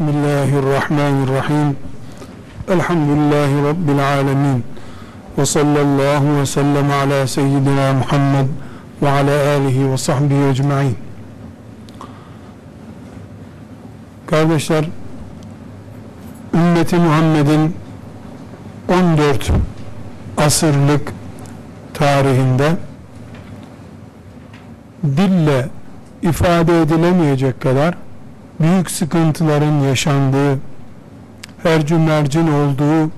Bismillahirrahmanirrahim. Elhamdülillahi Rabbil alemin. Ve sallallahu ve sellem ala seyyidina Muhammed ve ala alihi ve sahbihi ecma'in. Kardeşler, ümmeti Muhammed'in 14 asırlık tarihinde dille ifade edilemeyecek kadar büyük sıkıntıların yaşandığı, her mercin olduğu,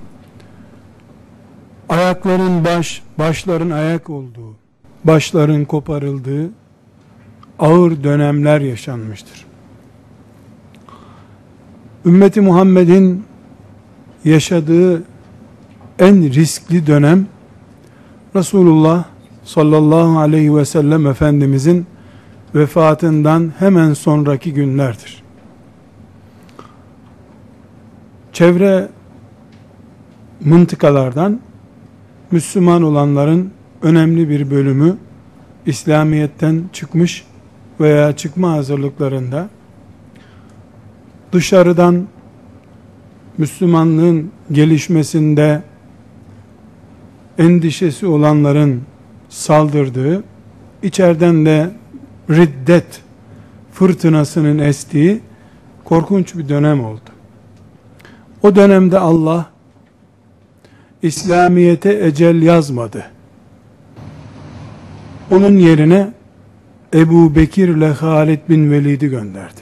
ayakların baş, başların ayak olduğu, başların koparıldığı ağır dönemler yaşanmıştır. Ümmeti Muhammed'in yaşadığı en riskli dönem Resulullah sallallahu aleyhi ve sellem Efendimizin vefatından hemen sonraki günlerdir. Çevre mıntıkalardan Müslüman olanların önemli bir bölümü İslamiyet'ten çıkmış veya çıkma hazırlıklarında dışarıdan Müslümanlığın gelişmesinde endişesi olanların saldırdığı, içeriden de riddet fırtınasının estiği korkunç bir dönem oldu. O dönemde Allah İslamiyete ecel yazmadı. Onun yerine Ebu Bekir ile Halid bin Velid'i gönderdi.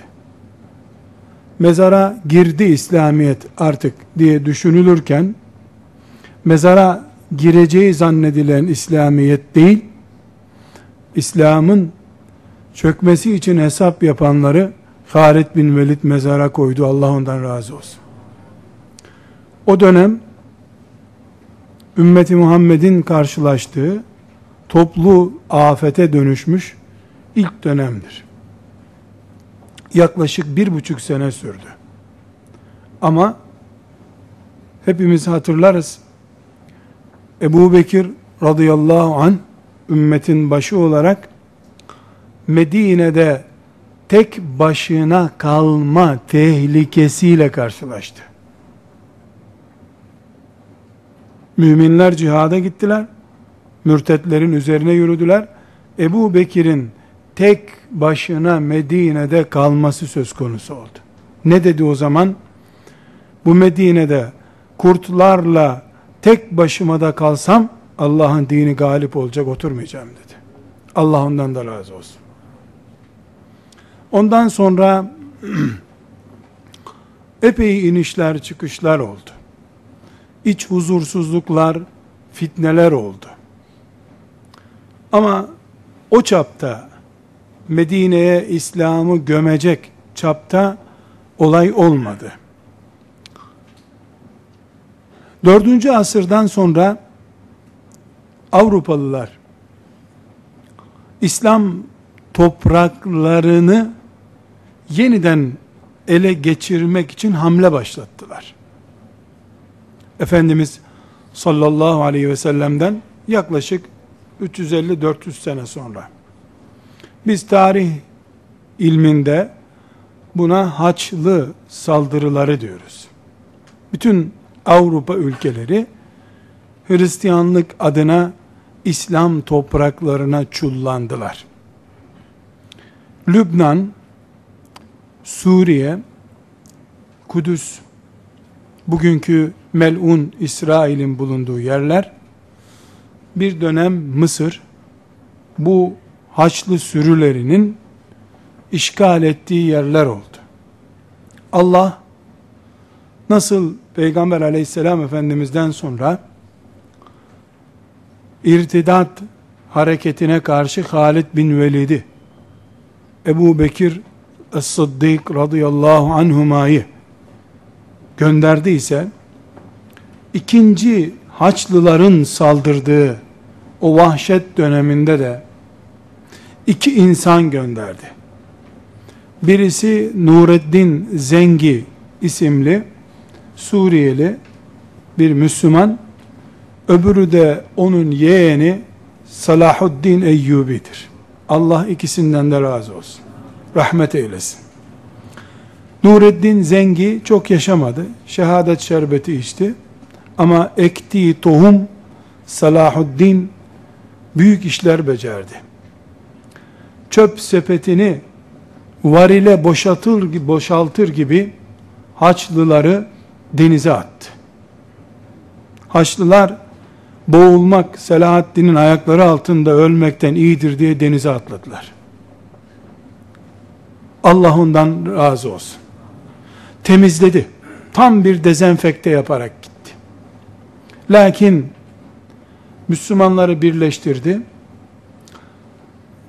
Mezara girdi İslamiyet artık diye düşünülürken mezara gireceği zannedilen İslamiyet değil, İslam'ın çökmesi için hesap yapanları Halid bin Velid mezara koydu. Allah ondan razı olsun. O dönem ümmeti Muhammed'in karşılaştığı toplu afete dönüşmüş ilk dönemdir. Yaklaşık bir buçuk sene sürdü. Ama hepimiz hatırlarız. Ebu Bekir radıyallahu an ümmetin başı olarak Medine'de tek başına kalma tehlikesiyle karşılaştı. Müminler cihada gittiler. Mürtetlerin üzerine yürüdüler. Ebu Bekir'in tek başına Medine'de kalması söz konusu oldu. Ne dedi o zaman? Bu Medine'de kurtlarla tek başıma da kalsam Allah'ın dini galip olacak oturmayacağım dedi. Allah ondan da razı olsun. Ondan sonra epey inişler çıkışlar oldu iç huzursuzluklar, fitneler oldu. Ama o çapta Medine'ye İslam'ı gömecek çapta olay olmadı. Dördüncü asırdan sonra Avrupalılar İslam topraklarını yeniden ele geçirmek için hamle başlattılar. Efendimiz sallallahu aleyhi ve sellem'den yaklaşık 350-400 sene sonra. Biz tarih ilminde buna haçlı saldırıları diyoruz. Bütün Avrupa ülkeleri Hristiyanlık adına İslam topraklarına çullandılar. Lübnan, Suriye, Kudüs, bugünkü melun İsrail'in bulunduğu yerler, bir dönem Mısır, bu Haçlı sürülerinin işgal ettiği yerler oldu. Allah nasıl Peygamber aleyhisselam efendimizden sonra irtidat hareketine karşı Halid bin Velid'i Ebu Bekir Es-Sıddık radıyallahu anhumayı gönderdiyse ikinci Haçlıların saldırdığı o vahşet döneminde de iki insan gönderdi. Birisi Nureddin Zengi isimli Suriyeli bir Müslüman, öbürü de onun yeğeni Salahuddin Eyyubi'dir. Allah ikisinden de razı olsun. Rahmet eylesin. Nureddin Zengi çok yaşamadı. Şehadet şerbeti içti. Ama ektiği tohum Salahuddin büyük işler becerdi. Çöp sepetini varile boşaltır, boşaltır gibi Haçlıları denize attı. Haçlılar boğulmak Selahaddin'in ayakları altında ölmekten iyidir diye denize atladılar. Allah ondan razı olsun. Temizledi. Tam bir dezenfekte yaparak. Lakin Müslümanları birleştirdi.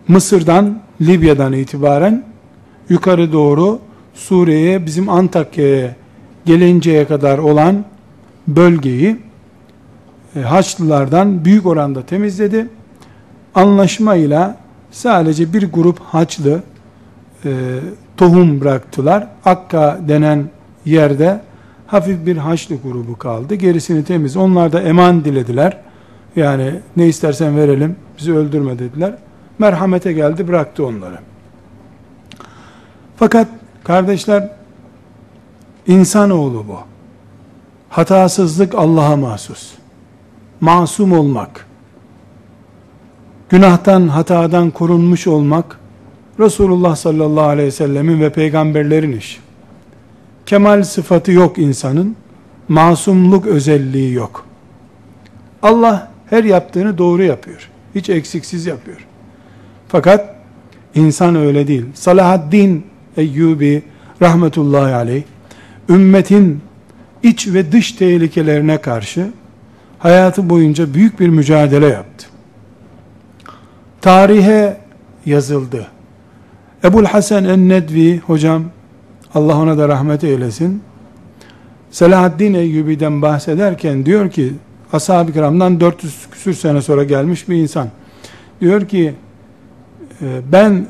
Mısır'dan, Libya'dan itibaren yukarı doğru Suriye'ye, bizim Antakya'ya gelinceye kadar olan bölgeyi e, Haçlılardan büyük oranda temizledi. Anlaşmayla sadece bir grup Haçlı e, tohum bıraktılar. Akka denen yerde hafif bir Haçlı grubu kaldı. Gerisini temiz. Onlar da eman dilediler. Yani ne istersen verelim, bizi öldürme dediler. Merhamete geldi, bıraktı onları. Fakat kardeşler, insanoğlu bu. Hatasızlık Allah'a mahsus. Masum olmak, günahtan, hatadan korunmuş olmak, Resulullah sallallahu aleyhi ve sellemin ve peygamberlerin işi. Kemal sıfatı yok insanın, masumluk özelliği yok. Allah her yaptığını doğru yapıyor. Hiç eksiksiz yapıyor. Fakat insan öyle değil. Salahaddin Eyyubi rahmetullahi aleyh ümmetin iç ve dış tehlikelerine karşı hayatı boyunca büyük bir mücadele yaptı. Tarihe yazıldı. Ebul Hasan en-Nedvi hocam Allah ona da rahmet eylesin. Selahaddin Eyyubi'den bahsederken diyor ki ashab-ı kiramdan 400 küsür sene sonra gelmiş bir insan. Diyor ki e, ben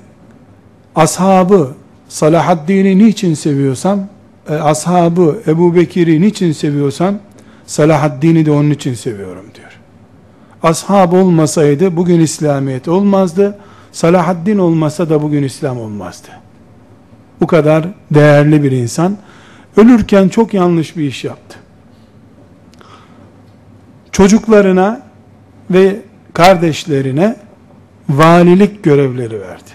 ashabı Salahaddin'i niçin seviyorsam e, ashabı Ebu Bekir'i niçin seviyorsam Salahaddin'i de onun için seviyorum diyor. Ashab olmasaydı bugün İslamiyet olmazdı. Salahaddin olmasa da bugün İslam olmazdı. Bu kadar değerli bir insan ölürken çok yanlış bir iş yaptı çocuklarına ve kardeşlerine valilik görevleri verdi.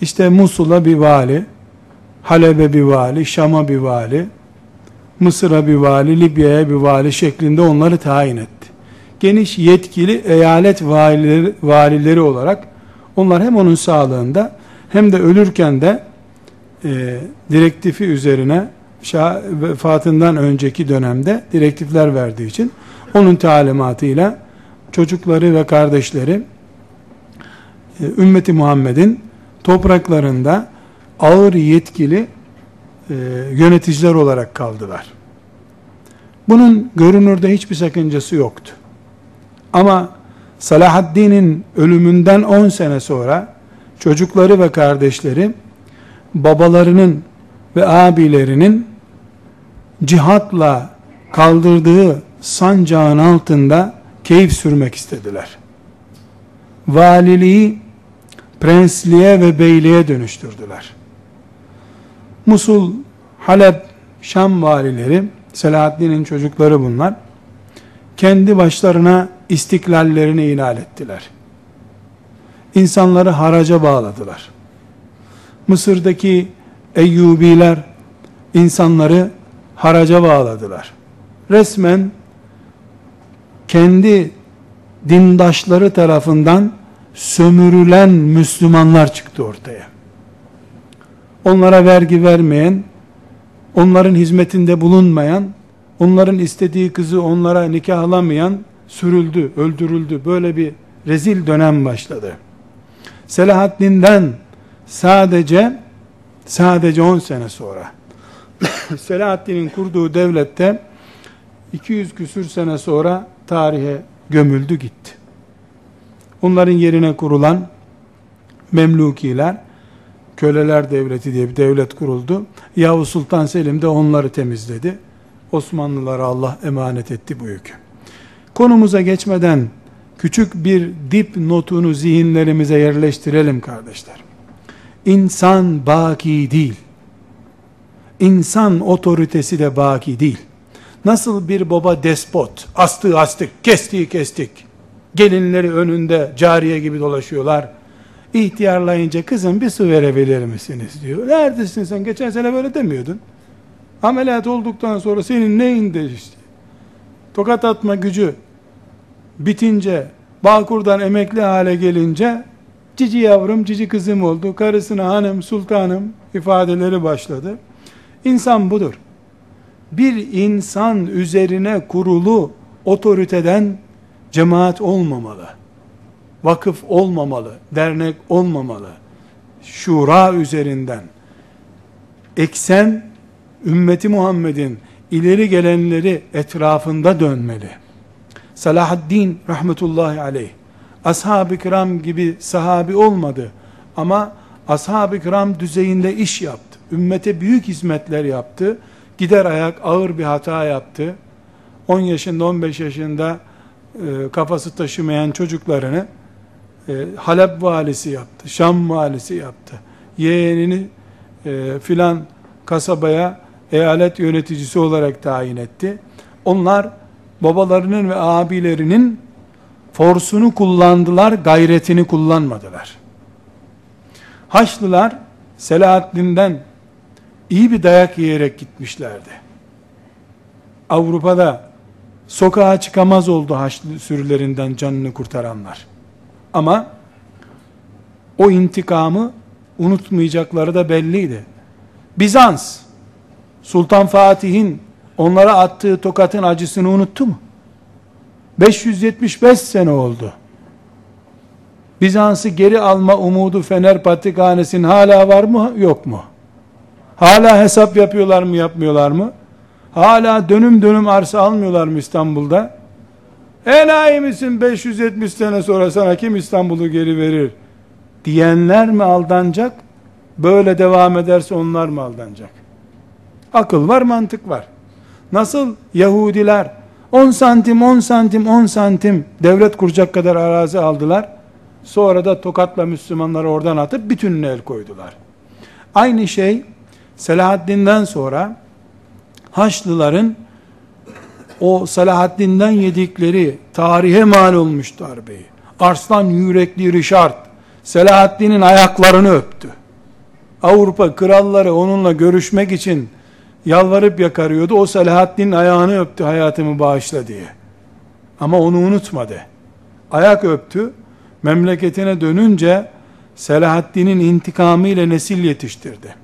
İşte Musul'a bir vali, Halep'e bir vali, Şam'a bir vali, Mısır'a bir vali, Libya'ya bir vali şeklinde onları tayin etti. Geniş yetkili eyalet valileri, valileri olarak onlar hem onun sağlığında hem de ölürken de e, direktifi üzerine Şah vefatından önceki dönemde direktifler verdiği için onun talimatıyla çocukları ve kardeşleri e, ümmeti Muhammed'in topraklarında ağır yetkili e, yöneticiler olarak kaldılar. Bunun görünürde hiçbir sakıncası yoktu. Ama Salahaddin'in ölümünden 10 sene sonra çocukları ve kardeşleri babalarının ve abilerinin cihatla kaldırdığı sancağın altında keyif sürmek istediler. Valiliği prensliğe ve beyliğe dönüştürdüler. Musul, Halep, Şam valileri, Selahaddin'in çocukları bunlar, kendi başlarına istiklallerini ilan ettiler. İnsanları haraca bağladılar. Mısır'daki Eyyubiler insanları haraca bağladılar. Resmen kendi dindaşları tarafından sömürülen Müslümanlar çıktı ortaya. Onlara vergi vermeyen, onların hizmetinde bulunmayan, onların istediği kızı onlara nikahlamayan sürüldü, öldürüldü. Böyle bir rezil dönem başladı. Selahaddin'den sadece sadece 10 sene sonra Selahaddin'in kurduğu devlette 200 küsür sene sonra tarihe gömüldü gitti. Onların yerine kurulan Memlukiler, köleler devleti diye bir devlet kuruldu. Yavuz Sultan Selim de onları temizledi. Osmanlılara Allah emanet etti bu yükü. Konumuza geçmeden küçük bir dip notunu zihinlerimize yerleştirelim kardeşler. İnsan baki değil insan otoritesi de baki değil. Nasıl bir baba despot, astığı astık, kestiği kestik, gelinleri önünde cariye gibi dolaşıyorlar. İhtiyarlayınca kızım bir su verebilir misiniz diyor. Neredesin sen? Geçen sene böyle demiyordun. Ameliyat olduktan sonra senin neyin değişti? Tokat atma gücü bitince, Bağkur'dan emekli hale gelince, cici yavrum, cici kızım oldu, karısına hanım, sultanım ifadeleri başladı. İnsan budur. Bir insan üzerine kurulu otoriteden cemaat olmamalı. Vakıf olmamalı, dernek olmamalı. Şura üzerinden eksen ümmeti Muhammed'in ileri gelenleri etrafında dönmeli. Salahaddin rahmetullahi aleyh ashab-ı kiram gibi sahabi olmadı ama ashab-ı kiram düzeyinde iş yaptı. Ümmete büyük hizmetler yaptı. Gider ayak ağır bir hata yaptı. 10 yaşında 15 yaşında e, kafası taşımayan çocuklarını e, Halep valisi yaptı. Şam valisi yaptı. Yeğenini e, filan kasabaya eyalet yöneticisi olarak tayin etti. Onlar babalarının ve abilerinin forsunu kullandılar, gayretini kullanmadılar. Haçlılar Selahaddin'den iyi bir dayak yiyerek gitmişlerdi. Avrupa'da sokağa çıkamaz oldu Haçlı sürülerinden canını kurtaranlar. Ama o intikamı unutmayacakları da belliydi. Bizans, Sultan Fatih'in onlara attığı tokatın acısını unuttu mu? 575 sene oldu. Bizans'ı geri alma umudu Fener Patrikhanesi'nin hala var mı yok mu? Hala hesap yapıyorlar mı yapmıyorlar mı? Hala dönüm dönüm arsa almıyorlar mı İstanbul'da? Enayi misin 570 sene sonra sana kim İstanbul'u geri verir? Diyenler mi aldanacak? Böyle devam ederse onlar mı aldanacak? Akıl var mantık var. Nasıl Yahudiler 10 santim 10 santim 10 santim devlet kuracak kadar arazi aldılar. Sonra da tokatla Müslümanları oradan atıp bütününe el koydular. Aynı şey Selahaddin'den sonra Haçlıların o Selahaddin'den yedikleri tarihe mal olmuş darbeyi. Arslan yürekli Richard Selahaddin'in ayaklarını öptü. Avrupa kralları onunla görüşmek için yalvarıp yakarıyordu. O Selahaddin'in ayağını öptü hayatımı bağışla diye. Ama onu unutmadı. Ayak öptü. Memleketine dönünce Selahaddin'in intikamı ile nesil yetiştirdi.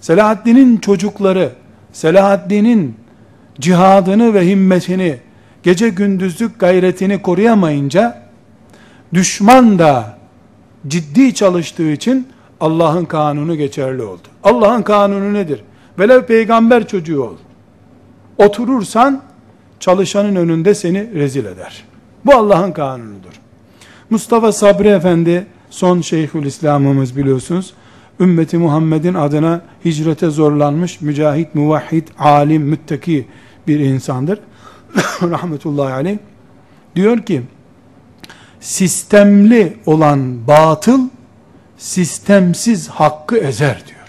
Selahaddin'in çocukları, Selahaddin'in cihadını ve himmetini, gece gündüzlük gayretini koruyamayınca, düşman da ciddi çalıştığı için Allah'ın kanunu geçerli oldu. Allah'ın kanunu nedir? Velev peygamber çocuğu ol. Oturursan çalışanın önünde seni rezil eder. Bu Allah'ın kanunudur. Mustafa Sabri Efendi son Şeyhül İslam'ımız biliyorsunuz. Ümmeti Muhammed'in adına hicrete zorlanmış mücahit, muvahhid, alim, müttaki bir insandır. Rahmetullahi aleyh. Diyor ki sistemli olan batıl sistemsiz hakkı ezer diyor.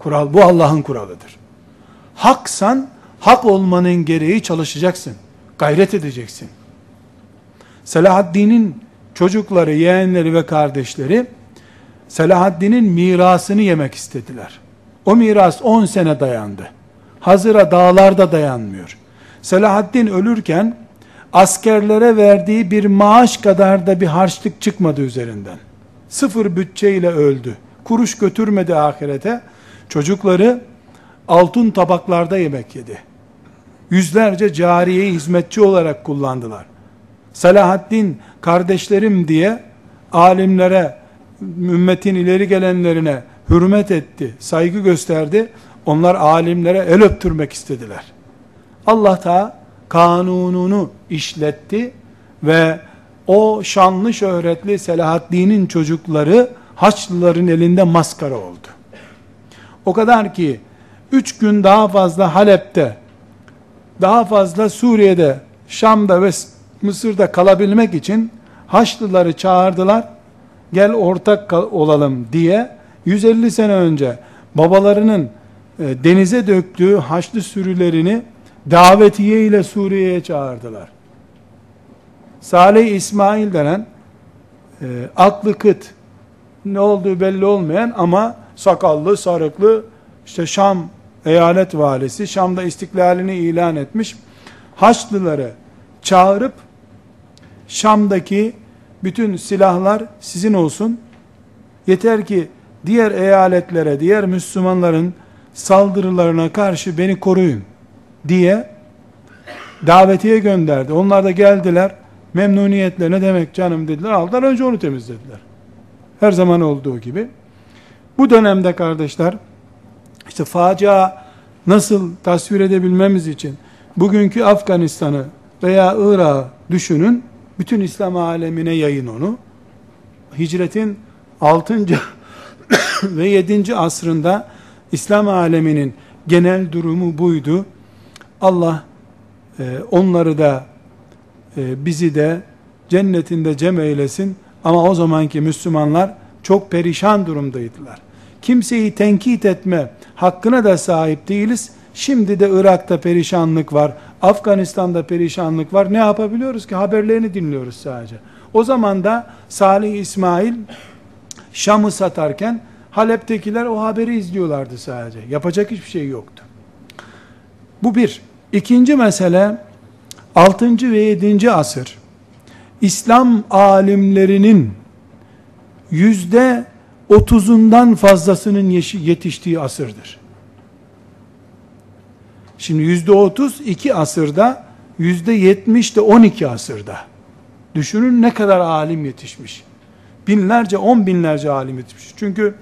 Kural bu Allah'ın kuralıdır. Haksan hak olmanın gereği çalışacaksın. Gayret edeceksin. Selahaddin'in çocukları, yeğenleri ve kardeşleri Selahaddin'in mirasını yemek istediler. O miras 10 sene dayandı. Hazıra dağlarda dayanmıyor. Selahaddin ölürken askerlere verdiği bir maaş kadar da bir harçlık çıkmadı üzerinden. Sıfır bütçeyle öldü. Kuruş götürmedi ahirete. Çocukları altın tabaklarda yemek yedi. Yüzlerce cariyeyi hizmetçi olarak kullandılar. Selahaddin kardeşlerim diye alimlere, ümmetin ileri gelenlerine hürmet etti, saygı gösterdi. Onlar alimlere el öptürmek istediler. Allah da kanununu işletti ve o şanlı şöhretli Selahaddin'in çocukları Haçlıların elinde maskara oldu. O kadar ki üç gün daha fazla Halep'te, daha fazla Suriye'de, Şam'da ve Mısır'da kalabilmek için Haçlıları çağırdılar. Gel ortak olalım diye 150 sene önce babalarının e, denize döktüğü Haçlı sürülerini davetiye ile Suriye'ye çağırdılar. Salih İsmail denen e, aklı kıt ne olduğu belli olmayan ama sakallı, sarıklı işte Şam eyalet valisi Şam'da istiklalini ilan etmiş Haçlıları çağırıp Şam'daki bütün silahlar sizin olsun. Yeter ki diğer eyaletlere, diğer Müslümanların saldırılarına karşı beni koruyun diye davetiye gönderdi. Onlar da geldiler. Memnuniyetle ne demek canım dediler. Aldılar önce onu temizlediler. Her zaman olduğu gibi. Bu dönemde kardeşler işte facia nasıl tasvir edebilmemiz için bugünkü Afganistan'ı veya Irak'ı düşünün. Bütün İslam alemine yayın onu. Hicretin 6. ve 7. asrında İslam aleminin genel durumu buydu. Allah e, onları da e, bizi de cennetinde cem eylesin. Ama o zamanki Müslümanlar çok perişan durumdaydılar. Kimseyi tenkit etme hakkına da sahip değiliz. Şimdi de Irak'ta perişanlık var. Afganistan'da perişanlık var. Ne yapabiliyoruz ki? Haberlerini dinliyoruz sadece. O zaman da Salih İsmail Şam'ı satarken Halep'tekiler o haberi izliyorlardı sadece. Yapacak hiçbir şey yoktu. Bu bir. İkinci mesele 6. ve 7. asır İslam alimlerinin yüzde otuzundan fazlasının yetiştiği asırdır. Şimdi yüzde otuz iki asırda, yüzde yetmiş de on iki asırda. Düşünün ne kadar alim yetişmiş. Binlerce, on binlerce alim yetişmiş. Çünkü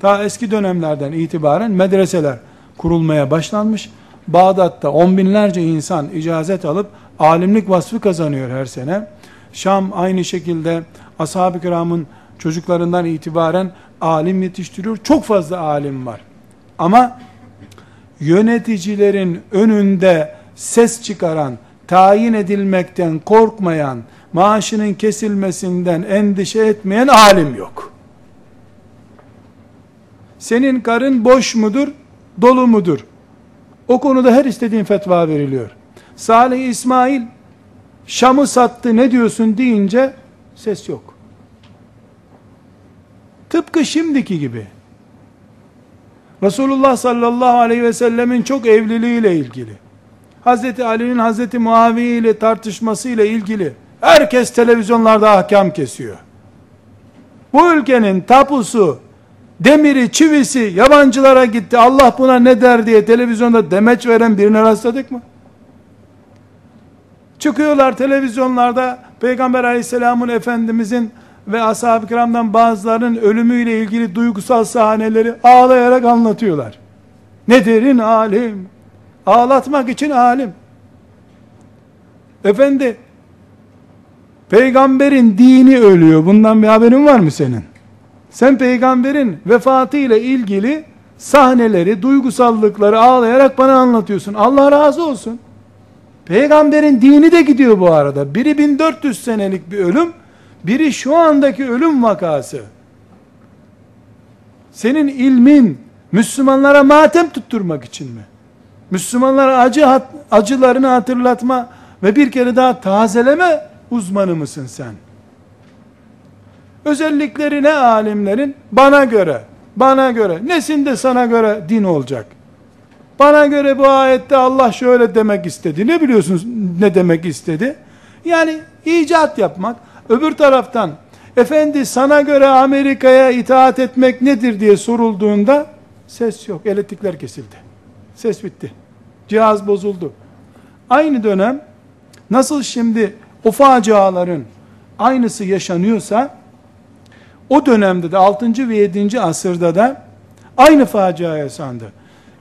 ta eski dönemlerden itibaren medreseler kurulmaya başlanmış. Bağdat'ta on binlerce insan icazet alıp alimlik vasfı kazanıyor her sene. Şam aynı şekilde ashab-ı kiramın çocuklarından itibaren alim yetiştiriyor. Çok fazla alim var. Ama yöneticilerin önünde ses çıkaran, tayin edilmekten korkmayan, maaşının kesilmesinden endişe etmeyen alim yok. Senin karın boş mudur, dolu mudur? O konuda her istediğin fetva veriliyor. Salih İsmail Şam'ı sattı ne diyorsun deyince ses yok. Tıpkı şimdiki gibi. Resulullah sallallahu aleyhi ve sellemin çok evliliğiyle ilgili. Hazreti Ali'nin Hazreti Muaviye ile tartışması ile ilgili herkes televizyonlarda ahkam kesiyor. Bu ülkenin tapusu, demiri, çivisi yabancılara gitti. Allah buna ne der diye televizyonda demeç veren birine rastladık mı? Çıkıyorlar televizyonlarda Peygamber aleyhisselamın Efendimizin ve ashab-ı kiramdan bazılarının ölümüyle ilgili duygusal sahneleri ağlayarak anlatıyorlar. Ne derin alim. Ağlatmak için alim. Efendi, peygamberin dini ölüyor. Bundan bir haberin var mı senin? Sen peygamberin vefatı ile ilgili sahneleri, duygusallıkları ağlayarak bana anlatıyorsun. Allah razı olsun. Peygamberin dini de gidiyor bu arada. Biri 1400 senelik bir ölüm, biri şu andaki ölüm vakası. Senin ilmin Müslümanlara matem tutturmak için mi? Müslümanlara acı acılarını hatırlatma ve bir kere daha tazeleme uzmanı mısın sen? Özellikleri ne alimlerin? Bana göre, bana göre, nesinde sana göre din olacak? Bana göre bu ayette Allah şöyle demek istedi. Ne biliyorsunuz ne demek istedi? Yani icat yapmak. Öbür taraftan efendi sana göre Amerika'ya itaat etmek nedir diye sorulduğunda ses yok. Elektrikler kesildi. Ses bitti. Cihaz bozuldu. Aynı dönem nasıl şimdi o faciaların aynısı yaşanıyorsa o dönemde de 6. ve 7. asırda da aynı facia yaşandı.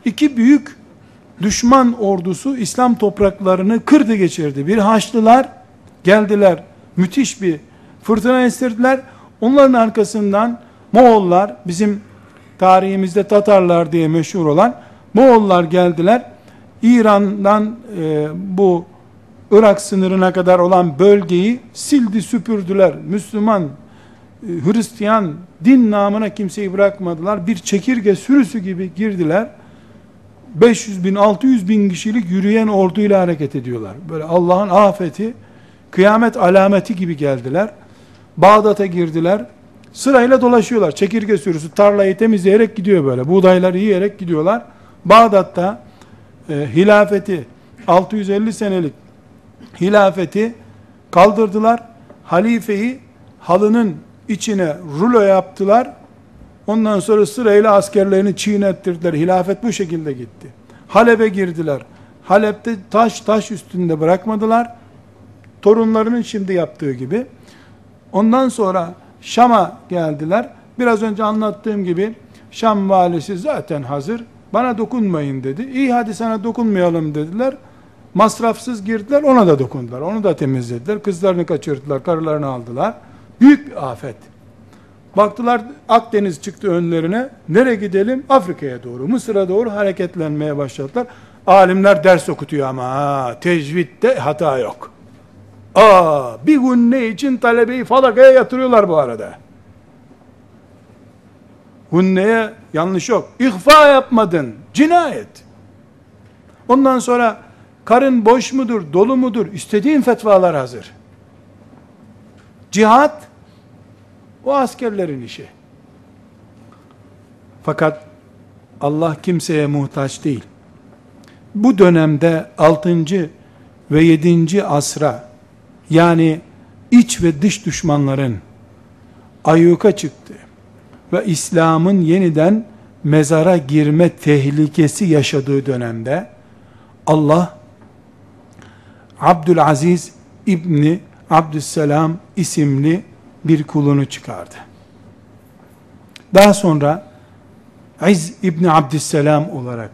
İki büyük düşman ordusu İslam topraklarını kırdı geçirdi. Bir Haçlılar geldiler. Müthiş bir fırtına estirdiler. Onların arkasından Moğollar bizim tarihimizde Tatarlar diye meşhur olan Moğollar geldiler. İran'dan e, bu Irak sınırına kadar olan bölgeyi sildi süpürdüler. Müslüman, e, Hristiyan din namına kimseyi bırakmadılar. Bir çekirge sürüsü gibi girdiler. 500 bin 600 bin kişilik yürüyen orduyla hareket ediyorlar. Böyle Allah'ın afeti kıyamet alameti gibi geldiler. Bağdat'a girdiler. Sırayla dolaşıyorlar. Çekirge sürüsü tarlayı temizleyerek gidiyor böyle. Buğdayları yiyerek gidiyorlar. Bağdat'ta e, hilafeti 650 senelik hilafeti kaldırdılar. Halifeyi halının içine rulo yaptılar. Ondan sonra sırayla askerlerini çiğnettirdiler. Hilafet bu şekilde gitti. Halep'e girdiler. Halep'te taş taş üstünde bırakmadılar. Torunlarının şimdi yaptığı gibi. Ondan sonra Şam'a geldiler. Biraz önce anlattığım gibi Şam valisi zaten hazır. Bana dokunmayın dedi. İyi hadi sana dokunmayalım dediler. Masrafsız girdiler ona da dokundular. Onu da temizlediler. Kızlarını kaçırdılar. Karılarını aldılar. Büyük bir afet. Baktılar Akdeniz çıktı önlerine. Nereye gidelim? Afrika'ya doğru, Mısır'a doğru hareketlenmeye başladılar. Alimler ders okutuyor ama ha, tecvitte hata yok. Aa, bir gün ne için talebeyi falakaya yatırıyorlar bu arada. Hunneye yanlış yok. İhfa yapmadın. Cinayet. Ondan sonra karın boş mudur, dolu mudur? İstediğin fetvalar hazır. Cihat o askerlerin işi. Fakat Allah kimseye muhtaç değil. Bu dönemde 6. ve 7. asra yani iç ve dış düşmanların ayyuka çıktı ve İslam'ın yeniden mezara girme tehlikesi yaşadığı dönemde Allah Abdülaziz İbni Abdüsselam isimli bir kulunu çıkardı. Daha sonra İz İbni Abdüsselam olarak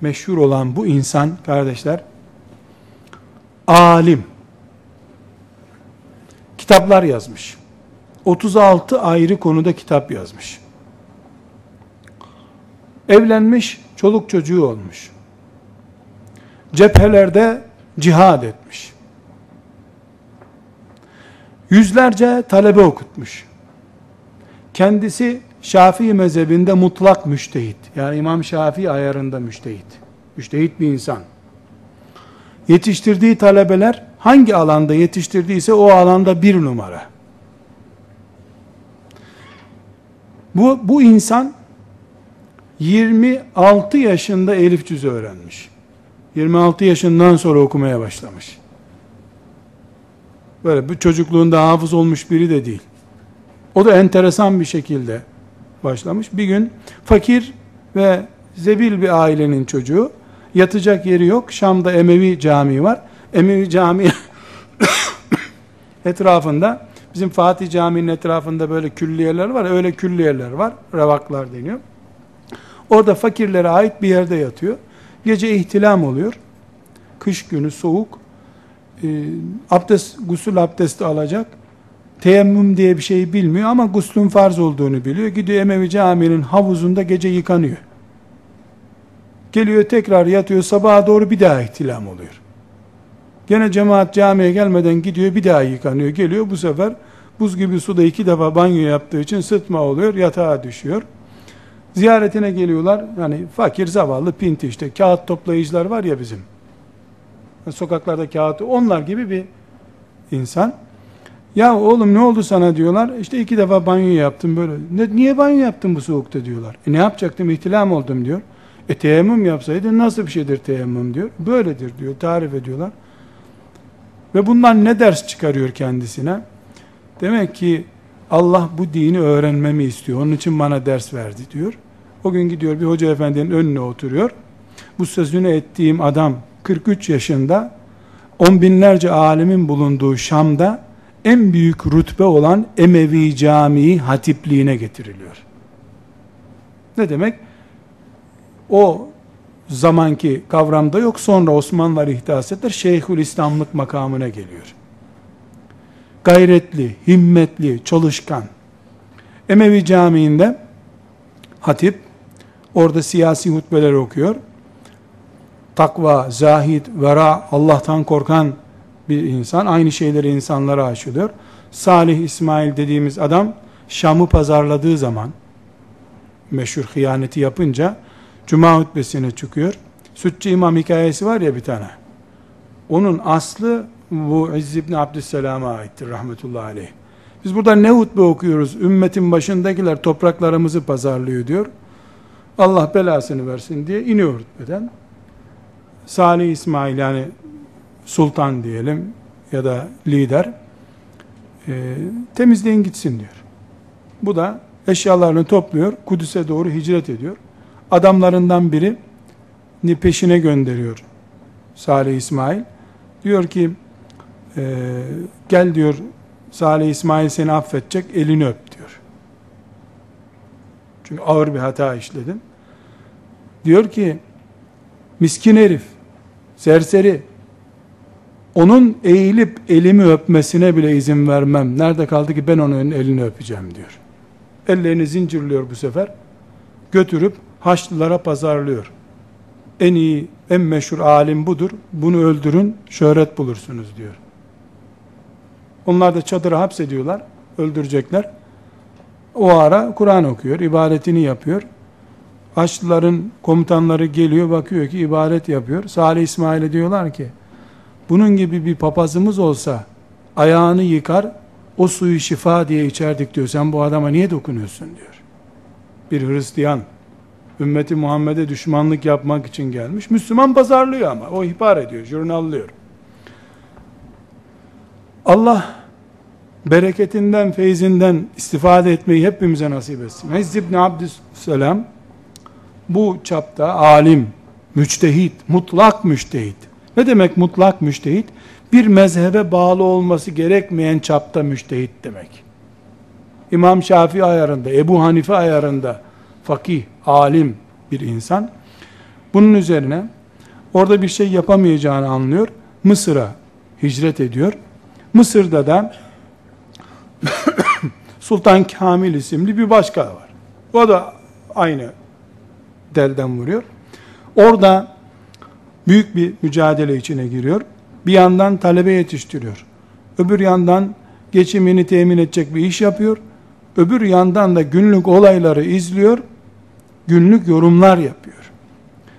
meşhur olan bu insan kardeşler alim kitaplar yazmış. 36 ayrı konuda kitap yazmış. Evlenmiş, çoluk çocuğu olmuş. Cephelerde cihad etmiş. Yüzlerce talebe okutmuş. Kendisi Şafii mezhebinde mutlak müştehit. Yani İmam Şafii ayarında müştehit. Müştehit bir insan. Yetiştirdiği talebeler hangi alanda yetiştirdiyse o alanda bir numara. Bu, bu insan 26 yaşında elif cüzü öğrenmiş. 26 yaşından sonra okumaya başlamış. Böyle bir çocukluğunda hafız olmuş biri de değil. O da enteresan bir şekilde başlamış. Bir gün fakir ve zebil bir ailenin çocuğu yatacak yeri yok. Şam'da Emevi Camii var. Emevi Camii etrafında bizim Fatih Camii'nin etrafında böyle külliyeler var. Öyle külliyeler var. Revaklar deniyor. Orada fakirlere ait bir yerde yatıyor. Gece ihtilam oluyor. Kış günü soğuk. E, abdest, gusül abdesti alacak. Teyemmüm diye bir şey bilmiyor ama guslün farz olduğunu biliyor. Gidiyor Emevi Camii'nin havuzunda gece yıkanıyor. Geliyor tekrar yatıyor sabaha doğru bir daha ihtilam oluyor. Gene cemaat camiye gelmeden gidiyor bir daha yıkanıyor. Geliyor bu sefer buz gibi suda iki defa banyo yaptığı için sıtma oluyor yatağa düşüyor. Ziyaretine geliyorlar. Yani fakir zavallı pinti işte kağıt toplayıcılar var ya bizim. Sokaklarda kağıt onlar gibi bir insan. Ya oğlum ne oldu sana diyorlar. İşte iki defa banyo yaptım böyle. Ne, niye banyo yaptın bu soğukta diyorlar. E ne yapacaktım ihtilam oldum diyor. E teyemmüm yapsaydın nasıl bir şeydir teyemmüm diyor. Böyledir diyor tarif ediyorlar. Ve bundan ne ders çıkarıyor kendisine? Demek ki Allah bu dini öğrenmemi istiyor. Onun için bana ders verdi diyor. O gün gidiyor bir hoca efendinin önüne oturuyor. Bu sözünü ettiğim adam 43 yaşında on binlerce alimin bulunduğu Şam'da en büyük rütbe olan Emevi Camii hatipliğine getiriliyor. Ne demek? O zamanki kavramda yok. Sonra Osmanlılar ihdas ettiler. Şeyhül İslamlık makamına geliyor. Gayretli, himmetli, çalışkan. Emevi Camii'nde hatip orada siyasi hutbeler okuyor. Takva, zahid, vera, Allah'tan korkan bir insan. Aynı şeyleri insanlara aşılıyor. Salih İsmail dediğimiz adam Şam'ı pazarladığı zaman meşhur hıyaneti yapınca Cuma hutbesine çıkıyor. Sütçü İmam hikayesi var ya bir tane. Onun aslı bu İzz ibn Abdüsselam'a aittir rahmetullahi aleyh. Biz burada ne hutbe okuyoruz? Ümmetin başındakiler topraklarımızı pazarlıyor diyor. Allah belasını versin diye iniyor hutbeden. Salih İsmail yani sultan diyelim ya da lider e, temizleyin gitsin diyor. Bu da eşyalarını topluyor, Kudüs'e doğru hicret ediyor. Adamlarından biri peşine gönderiyor Salih İsmail. Diyor ki e, gel diyor Salih İsmail seni affedecek elini öp diyor. Çünkü ağır bir hata işledin. Diyor ki miskin herif, serseri, onun eğilip elimi öpmesine bile izin vermem. Nerede kaldı ki ben onun elini öpeceğim diyor. Ellerini zincirliyor bu sefer. Götürüp Haçlılara pazarlıyor. En iyi, en meşhur alim budur. Bunu öldürün, şöhret bulursunuz diyor. Onlar da çadıra hapsediyorlar, öldürecekler. O ara Kur'an okuyor, ibadetini yapıyor. Haçlıların komutanları geliyor, bakıyor ki ibadet yapıyor. Salih İsmail'e diyorlar ki, bunun gibi bir papazımız olsa ayağını yıkar, o suyu şifa diye içerdik diyor. Sen bu adama niye dokunuyorsun diyor. Bir Hristiyan ümmeti Muhammed'e düşmanlık yapmak için gelmiş. Müslüman pazarlıyor ama. O ihbar ediyor, jurnallıyor. Allah bereketinden, feyzinden istifade etmeyi hepimize nasip etsin. İzz ibn Abdüsselam bu çapta alim, müçtehit, mutlak müçtehit. Ne demek mutlak müçtehit? Bir mezhebe bağlı olması gerekmeyen çapta müçtehit demek. İmam Şafii ayarında, Ebu Hanife ayarında fakih, alim bir insan. Bunun üzerine orada bir şey yapamayacağını anlıyor. Mısır'a hicret ediyor. Mısır'da da Sultan Kamil isimli bir başka var. O da aynı delden vuruyor. Orada büyük bir mücadele içine giriyor. Bir yandan talebe yetiştiriyor. Öbür yandan geçimini temin edecek bir iş yapıyor. Öbür yandan da günlük olayları izliyor. Günlük yorumlar yapıyor.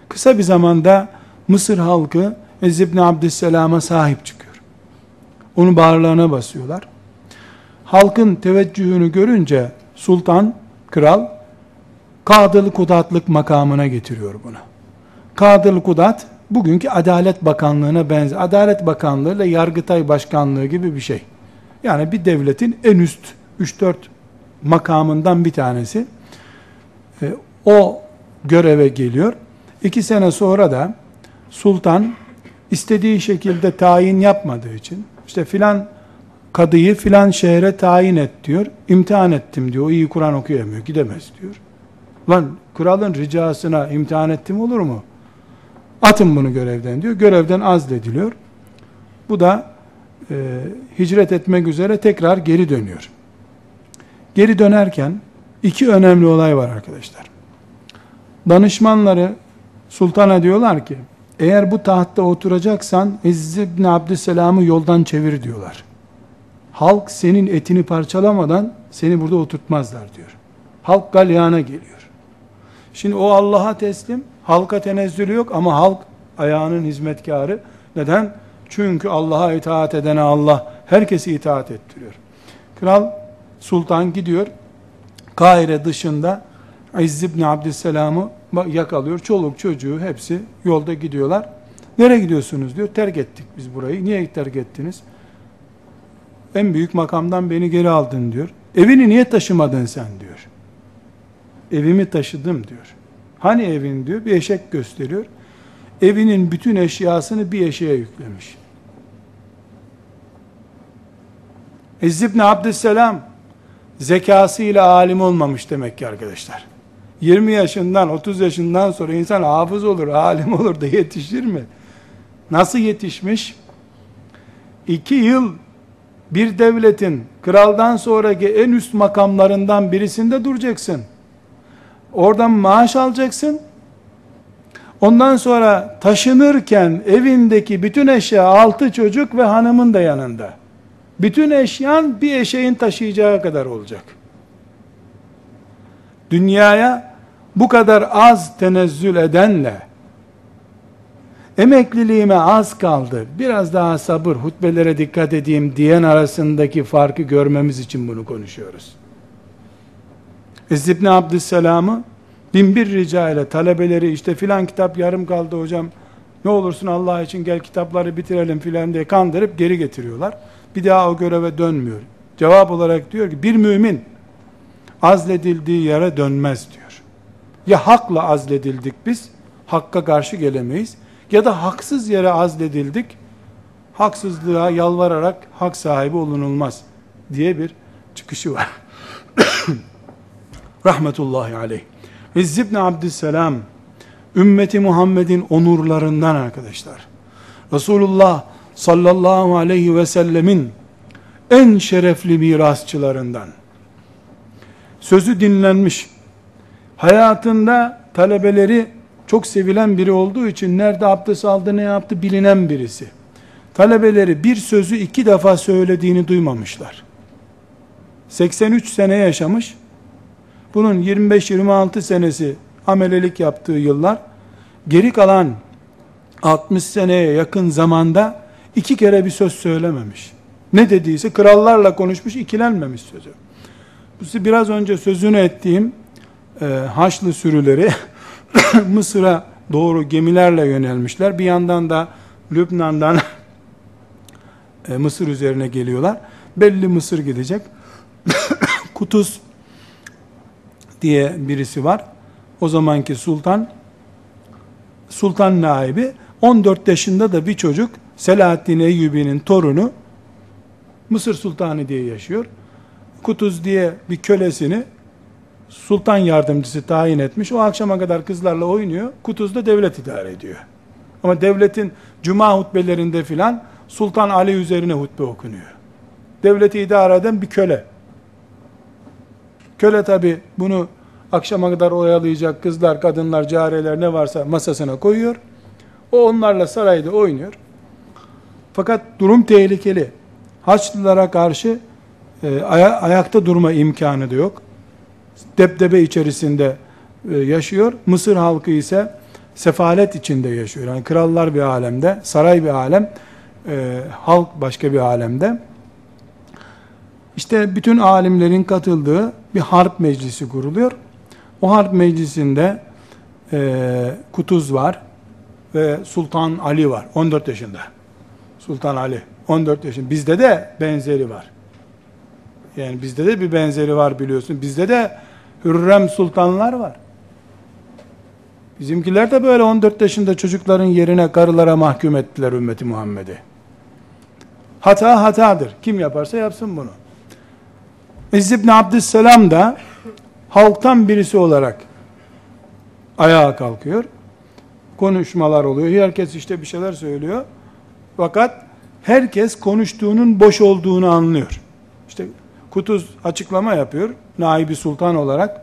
Kısa bir zamanda Mısır halkı Ezz ibn Abdüsselam'a sahip çıkıyor. Onu bağırlarına basıyorlar. Halkın teveccühünü görünce sultan, kral Kadılı Kudatlık makamına getiriyor bunu. Kadılı Kudat bugünkü Adalet Bakanlığı'na benzer. Adalet Bakanlığı ile Yargıtay Başkanlığı gibi bir şey. Yani bir devletin en üst 3-4 makamından bir tanesi. E, o göreve geliyor. İki sene sonra da sultan istediği şekilde tayin yapmadığı için işte filan kadıyı filan şehre tayin et diyor. İmtihan ettim diyor. O iyi Kur'an okuyamıyor. Gidemez diyor. Lan kralın ricasına imtihan ettim olur mu? Atın bunu görevden diyor. Görevden azlediliyor. Bu da e, hicret etmek üzere tekrar geri dönüyor. Geri dönerken iki önemli olay var arkadaşlar. Danışmanları sultana diyorlar ki eğer bu tahtta oturacaksan İzz ibn Abdüsselam'ı yoldan çevir diyorlar. Halk senin etini parçalamadan seni burada oturtmazlar diyor. Halk galyana geliyor. Şimdi o Allah'a teslim, halka tenezzülü yok ama halk ayağının hizmetkarı. Neden? Çünkü Allah'a itaat edene Allah herkesi itaat ettiriyor. Kral sultan gidiyor. Kahire dışında İzz ibn Abdüsselam'ı yakalıyor. Çoluk çocuğu hepsi yolda gidiyorlar. Nereye gidiyorsunuz diyor. Terk ettik biz burayı. Niye terk ettiniz? En büyük makamdan beni geri aldın diyor. Evini niye taşımadın sen diyor. Evimi taşıdım diyor. Hani evin diyor. Bir eşek gösteriyor. Evinin bütün eşyasını bir eşeğe yüklemiş. İzz ibn Abdüsselam zekasıyla alim olmamış demek ki arkadaşlar. 20 yaşından 30 yaşından sonra insan hafız olur, alim olur da yetişir mi? Nasıl yetişmiş? İki yıl bir devletin kraldan sonraki en üst makamlarından birisinde duracaksın. Oradan maaş alacaksın. Ondan sonra taşınırken evindeki bütün eşya altı çocuk ve hanımın da yanında. Bütün eşyan bir eşeğin taşıyacağı kadar olacak. Dünyaya bu kadar az tenezzül edenle emekliliğime az kaldı, biraz daha sabır, hutbelere dikkat edeyim diyen arasındaki farkı görmemiz için bunu konuşuyoruz. İzz Abdüsselam'ı bin bir rica ile talebeleri işte filan kitap yarım kaldı hocam ne olursun Allah için gel kitapları bitirelim filan diye kandırıp geri getiriyorlar. Bir daha o göreve dönmüyor. Cevap olarak diyor ki bir mümin azledildiği yere dönmez diyor. Ya hakla azledildik biz, hakka karşı gelemeyiz. Ya da haksız yere azledildik, haksızlığa yalvararak hak sahibi olunulmaz diye bir çıkışı var. Rahmetullahi aleyh. İzz ibn Abdüsselam, ümmeti Muhammed'in onurlarından arkadaşlar. Resulullah sallallahu aleyhi ve sellemin en şerefli mirasçılarından. Sözü dinlenmiş. Hayatında talebeleri çok sevilen biri olduğu için nerede abdest aldı ne yaptı bilinen birisi. Talebeleri bir sözü iki defa söylediğini duymamışlar. 83 sene yaşamış. Bunun 25-26 senesi amelelik yaptığı yıllar. Geri kalan 60 seneye yakın zamanda iki kere bir söz söylememiş. Ne dediyse krallarla konuşmuş, ikilenmemiş sözü. Bu biraz önce sözünü ettiğim e, Haçlı sürüleri Mısır'a doğru gemilerle yönelmişler. Bir yandan da Lübnan'dan e, Mısır üzerine geliyorlar. Belli Mısır gidecek. Kutuz diye birisi var. O zamanki sultan sultan naibi 14 yaşında da bir çocuk Selahaddin Eyyubi'nin torunu Mısır sultanı diye yaşıyor. Kutuz diye bir kölesini sultan yardımcısı tayin etmiş. O akşama kadar kızlarla oynuyor. Kutuz da devlet idare ediyor. Ama devletin cuma hutbelerinde filan Sultan Ali üzerine hutbe okunuyor. Devleti idare eden bir köle. Köle tabi bunu akşama kadar oyalayacak kızlar, kadınlar, cariyeler ne varsa masasına koyuyor. O onlarla sarayda oynuyor. Fakat durum tehlikeli. Haçlılara karşı e, aya, ayakta durma imkanı da yok. Depdebe içerisinde e, yaşıyor. Mısır halkı ise sefalet içinde yaşıyor. Yani krallar bir alemde, saray bir alem, e, halk başka bir alemde. İşte bütün alimlerin katıldığı bir harp meclisi kuruluyor. O harp meclisinde e, Kutuz var ve Sultan Ali var. 14 yaşında. Sultan Ali. 14 yaşında. Bizde de benzeri var. Yani bizde de bir benzeri var biliyorsun. Bizde de Hürrem sultanlar var. Bizimkiler de böyle 14 yaşında çocukların yerine karılara mahkum ettiler ümmeti Muhammed'i. Hata hatadır. Kim yaparsa yapsın bunu. İzz ibn Abdüsselam da halktan birisi olarak ayağa kalkıyor. Konuşmalar oluyor. Herkes işte bir şeyler söylüyor. Fakat herkes konuştuğunun boş olduğunu anlıyor. İşte Kutuz açıklama yapıyor. Naibi sultan olarak.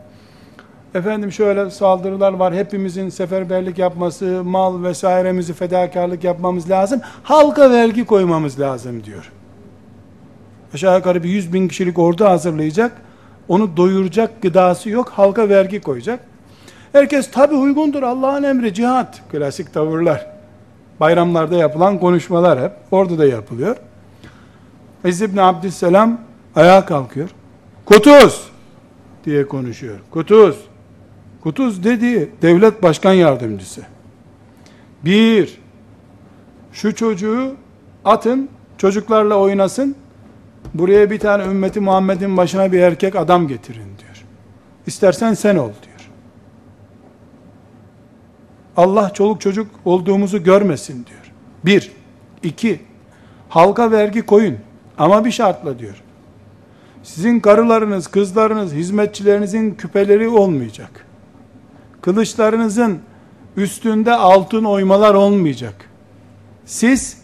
Efendim şöyle saldırılar var. Hepimizin seferberlik yapması, mal vesairemizi fedakarlık yapmamız lazım. Halka vergi koymamız lazım diyor. Aşağı yukarı bir yüz bin kişilik ordu hazırlayacak. Onu doyuracak gıdası yok. Halka vergi koyacak. Herkes tabi uygundur Allah'ın emri cihat. Klasik tavırlar. Bayramlarda yapılan konuşmalar hep. Orada da yapılıyor. İzz ibn Abdüsselam ayağa kalkıyor. Kutuz diye konuşuyor. Kutuz. Kutuz dediği devlet başkan yardımcısı. Bir, şu çocuğu atın, çocuklarla oynasın, buraya bir tane ümmeti Muhammed'in başına bir erkek adam getirin diyor. İstersen sen ol diyor. Allah çoluk çocuk olduğumuzu görmesin diyor. Bir. iki, halka vergi koyun ama bir şartla diyor. Sizin karılarınız, kızlarınız, hizmetçilerinizin küpeleri olmayacak. Kılıçlarınızın üstünde altın oymalar olmayacak. Siz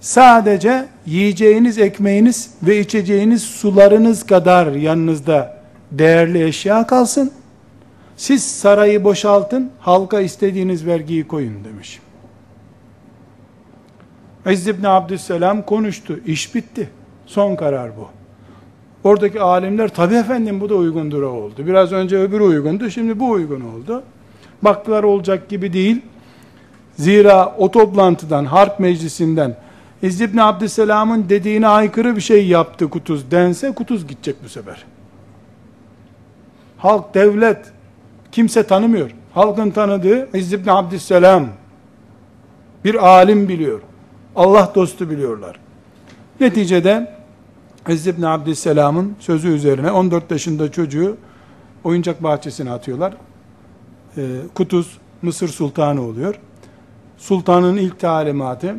sadece yiyeceğiniz ekmeğiniz ve içeceğiniz sularınız kadar yanınızda değerli eşya kalsın. Siz sarayı boşaltın, halka istediğiniz vergiyi koyun demiş. İzz ibn Abdüsselam konuştu, iş bitti. Son karar bu. Oradaki alimler tabi efendim bu da uygundur oldu. Biraz önce öbürü uygundu, şimdi bu uygun oldu. Baktılar olacak gibi değil. Zira o toplantıdan, harp meclisinden İzz ibn Abdüsselam'ın dediğine aykırı bir şey yaptı Kutuz dense Kutuz gidecek bu sefer. Halk, devlet kimse tanımıyor. Halkın tanıdığı İzz ibn Abdüsselam bir alim biliyor. Allah dostu biliyorlar. Neticede İzz ibn Abdüsselam'ın sözü üzerine 14 yaşında çocuğu oyuncak bahçesine atıyorlar. Ee, Kutuz Mısır Sultanı oluyor. Sultanın ilk talimatı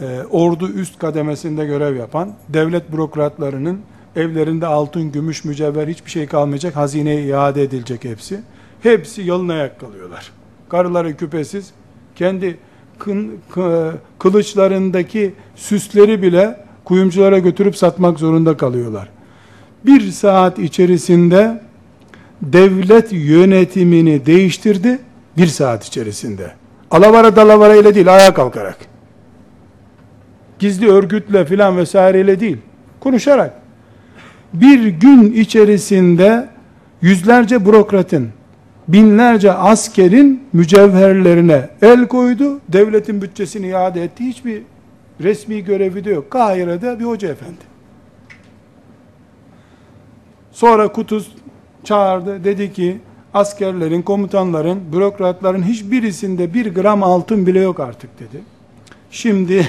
e, ordu üst kademesinde görev yapan devlet bürokratlarının evlerinde altın, gümüş, mücevher hiçbir şey kalmayacak. Hazineye iade edilecek hepsi. Hepsi yalın ayak kalıyorlar. Karıları küpesiz. Kendi kın, kılıçlarındaki süsleri bile kuyumculara götürüp satmak zorunda kalıyorlar. Bir saat içerisinde devlet yönetimini değiştirdi. Bir saat içerisinde. Alavara dalavara ile değil, ayağa kalkarak. Gizli örgütle filan vesaireyle değil. Konuşarak. Bir gün içerisinde yüzlerce bürokratın, binlerce askerin mücevherlerine el koydu. Devletin bütçesini iade etti. Hiçbir resmi görevi de yok. Kahire'de bir hoca efendi. Sonra Kutuz çağırdı. Dedi ki askerlerin, komutanların, bürokratların hiçbirisinde bir gram altın bile yok artık dedi. Şimdi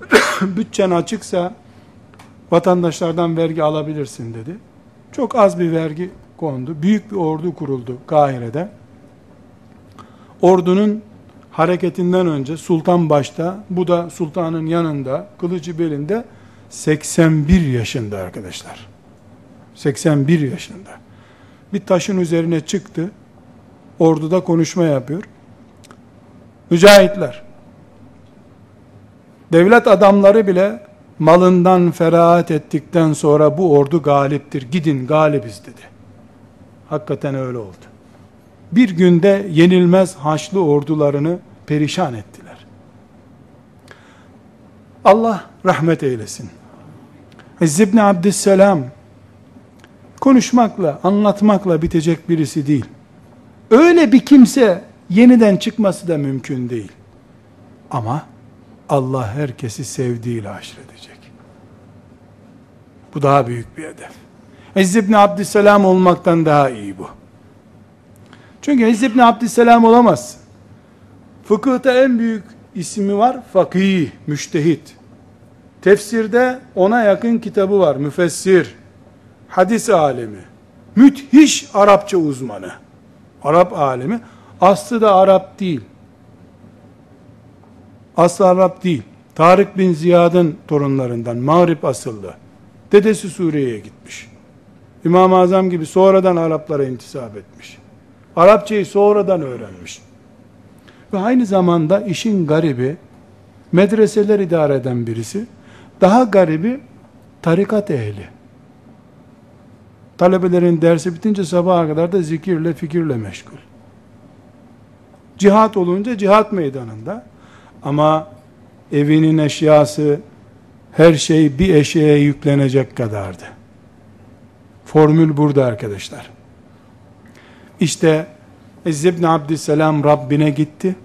bütçen açıksa vatandaşlardan vergi alabilirsin dedi. Çok az bir vergi kondu. Büyük bir ordu kuruldu Kahire'de. Ordunun hareketinden önce sultan başta, bu da sultanın yanında, kılıcı belinde 81 yaşında arkadaşlar. 81 yaşında. Bir taşın üzerine çıktı. Orduda konuşma yapıyor. Mücahitler, devlet adamları bile malından ferahat ettikten sonra bu ordu galiptir. Gidin galibiz dedi. Hakikaten öyle oldu. Bir günde yenilmez haçlı ordularını perişan ettiler. Allah rahmet eylesin. İzz ibn Abdüsselam konuşmakla, anlatmakla bitecek birisi değil. Öyle bir kimse yeniden çıkması da mümkün değil. Ama Allah herkesi sevdiğiyle haşredecek. Bu daha büyük bir hedef. İzz ibn Abdüsselam olmaktan daha iyi bu. Çünkü İzz ibn Abdüsselam olamaz. Fıkıhta en büyük ismi var. Fakih, müştehit. Tefsirde ona yakın kitabı var. Müfessir, hadis alemi. Müthiş Arapça uzmanı. Arap alemi. Aslı da Arap değil. Aslı Arap değil. Tarık bin Ziyad'ın torunlarından. Mağrib asıllı. Dedesi Suriye'ye gitmiş. İmam-ı Azam gibi sonradan Araplara intisap etmiş. Arapçayı sonradan öğrenmiş. Ve aynı zamanda işin garibi, medreseler idare eden birisi, daha garibi tarikat ehli. Talebelerin dersi bitince sabaha kadar da zikirle, fikirle meşgul. Cihat olunca cihat meydanında. Ama evinin eşyası, her şey bir eşeğe yüklenecek kadardı. Formül burada arkadaşlar. İşte İzz ibn Abdüsselam Rabbine gitti.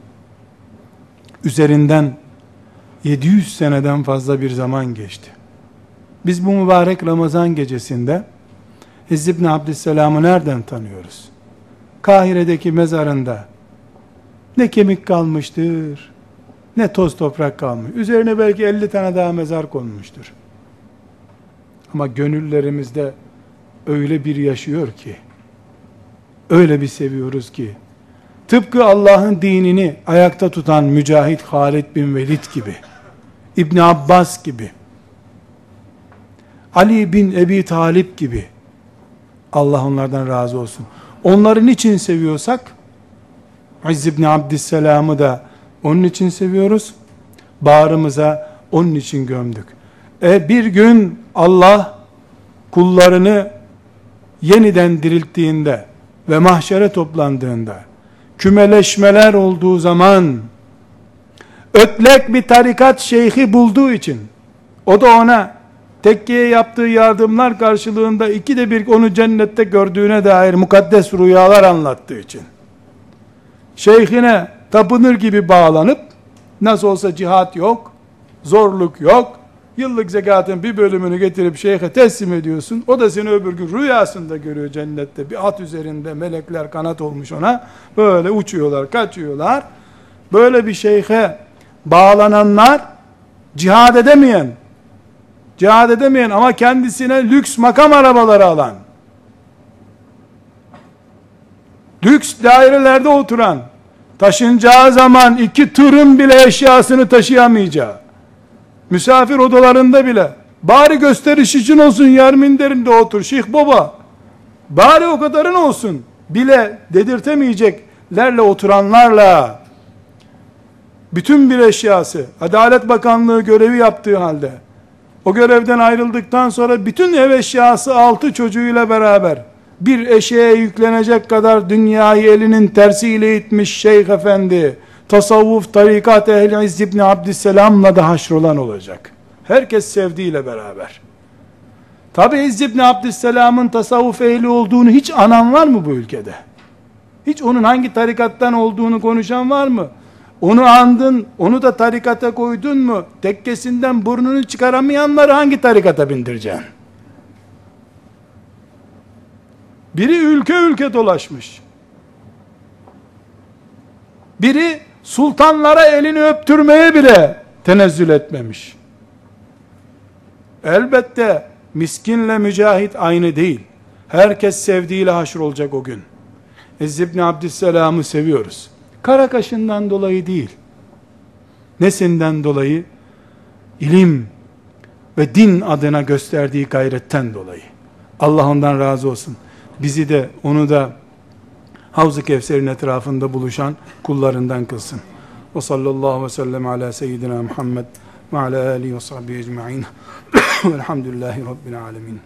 Üzerinden 700 seneden fazla bir zaman geçti. Biz bu mübarek Ramazan gecesinde İzz ibn Abdüsselam'ı nereden tanıyoruz? Kahire'deki mezarında ne kemik kalmıştır, ne toz toprak kalmış. Üzerine belki 50 tane daha mezar konmuştur. Ama gönüllerimizde öyle bir yaşıyor ki, öyle bir seviyoruz ki, tıpkı Allah'ın dinini ayakta tutan Mücahit Halid bin Velid gibi, İbn Abbas gibi, Ali bin Ebi Talip gibi, Allah onlardan razı olsun. Onların için seviyorsak, İzz ibn Abdüsselam'ı da onun için seviyoruz. Bağrımıza onun için gömdük. E bir gün Allah kullarını yeniden dirilttiğinde ve mahşere toplandığında kümeleşmeler olduğu zaman ötlek bir tarikat şeyhi bulduğu için o da ona tekkiye yaptığı yardımlar karşılığında iki de bir onu cennette gördüğüne dair mukaddes rüyalar anlattığı için şeyhine tapınır gibi bağlanıp nasıl olsa cihat yok, zorluk yok. Yıllık zekatın bir bölümünü getirip şeyhe teslim ediyorsun. O da seni öbür gün rüyasında görüyor cennette. Bir at üzerinde melekler kanat olmuş ona. Böyle uçuyorlar, kaçıyorlar. Böyle bir şeyhe bağlananlar cihad edemeyen, cihad edemeyen ama kendisine lüks makam arabaları alan, lüks dairelerde oturan, taşınacağı zaman iki tırın bile eşyasını taşıyamayacağı, misafir odalarında bile, bari gösteriş için olsun yer minderinde otur. Şeyh baba, bari o kadarın olsun, bile dedirtemeyeceklerle oturanlarla, bütün bir eşyası, Adalet Bakanlığı görevi yaptığı halde, o görevden ayrıldıktan sonra bütün ev eşyası altı çocuğuyla beraber, bir eşeğe yüklenecek kadar dünyayı elinin tersiyle itmiş şeyh efendi, tasavvuf, tarikat ehli İzz ibn Abdüsselam'la da haşrolan olacak. Herkes sevdiğiyle beraber. Tabi İzz ibn Abdüsselam'ın tasavvuf ehli olduğunu hiç anan var mı bu ülkede? Hiç onun hangi tarikattan olduğunu konuşan var mı? Onu andın, onu da tarikata koydun mu? Tekkesinden burnunu çıkaramayanları hangi tarikata bindireceksin? Biri ülke ülke dolaşmış. Biri sultanlara elini öptürmeye bile tenezzül etmemiş. Elbette miskinle mücahit aynı değil. Herkes sevdiğiyle haşr olacak o gün. İzz ibn Abdüsselam'ı seviyoruz. Kara kaşından dolayı değil. Nesinden dolayı? İlim ve din adına gösterdiği gayretten dolayı. Allah ondan razı olsun. Bizi de onu da Havz-ı Kevser'in etrafında buluşan kullarından kılsın. Ve sallallahu ve sellem ala seyyidina Muhammed ve ala alihi ve sahbihi ecma'in. Velhamdülillahi Rabbil alemin.